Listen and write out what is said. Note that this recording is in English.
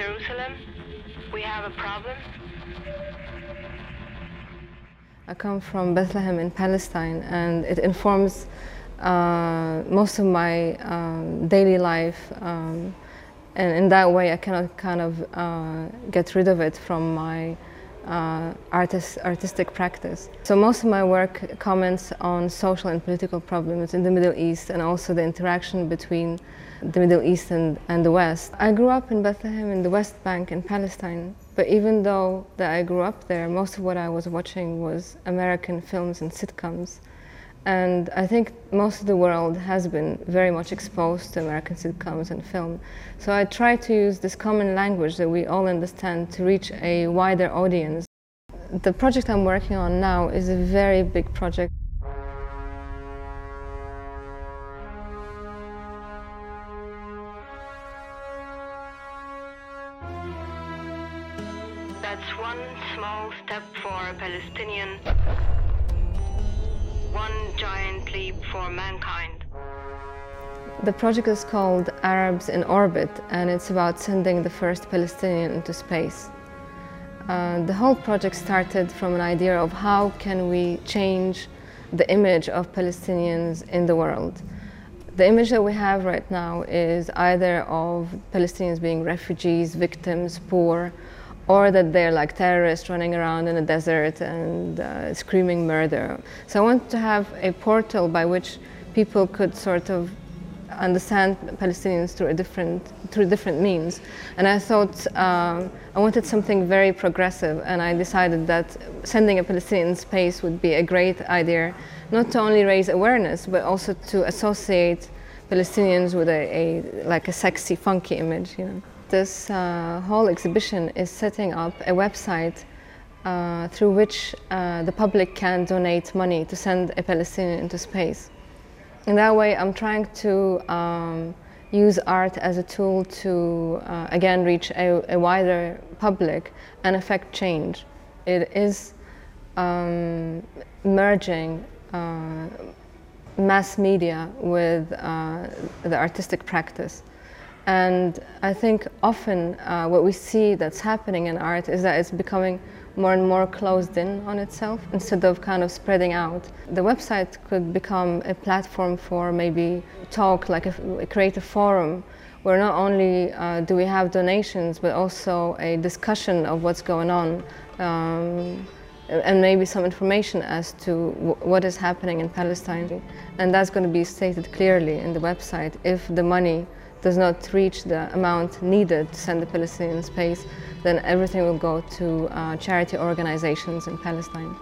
Jerusalem, we have a problem. I come from Bethlehem in Palestine, and it informs uh, most of my um, daily life. Um, and in that way, I cannot kind of uh, get rid of it from my uh, artist, artistic practice. So most of my work comments on social and political problems in the Middle East and also the interaction between the Middle East and, and the West. I grew up in Bethlehem in the West Bank in Palestine, but even though that I grew up there, most of what I was watching was American films and sitcoms. And I think most of the world has been very much exposed to American sitcoms and film. So I try to use this common language that we all understand to reach a wider audience. The project I'm working on now is a very big project. That's one small step for a Palestinian, one giant leap for mankind. The project is called Arabs in Orbit and it's about sending the first Palestinian into space. Uh, the whole project started from an idea of how can we change the image of Palestinians in the world. The image that we have right now is either of Palestinians being refugees, victims, poor, or that they're like terrorists running around in the desert and uh, screaming murder. So I want to have a portal by which people could sort of understand Palestinians through a different through different means. And I thought um, I wanted something very progressive, and I decided that sending a Palestinian space would be a great idea, not to only raise awareness, but also to associate Palestinians with a, a like a sexy, funky image. You know, this uh, whole exhibition is setting up a website. Uh, through which uh, the public can donate money to send a Palestinian into space. In that way, I'm trying to um, use art as a tool to, uh, again, reach a, a, wider public and affect change. It is um, merging uh, mass media with uh, the artistic practice. And I think often uh, what we see that's happening in art is that it's becoming more and more closed in on itself instead of kind of spreading out. The website could become a platform for maybe talk, like a, a creative forum, where not only uh, do we have donations, but also a discussion of what's going on. Um, and maybe some information as to what is happening in Palestine. And that's going to be stated clearly in the website if the money does not reach the amount needed to send the Palestinian in space, then everything will go to uh, charity organizations in Palestine.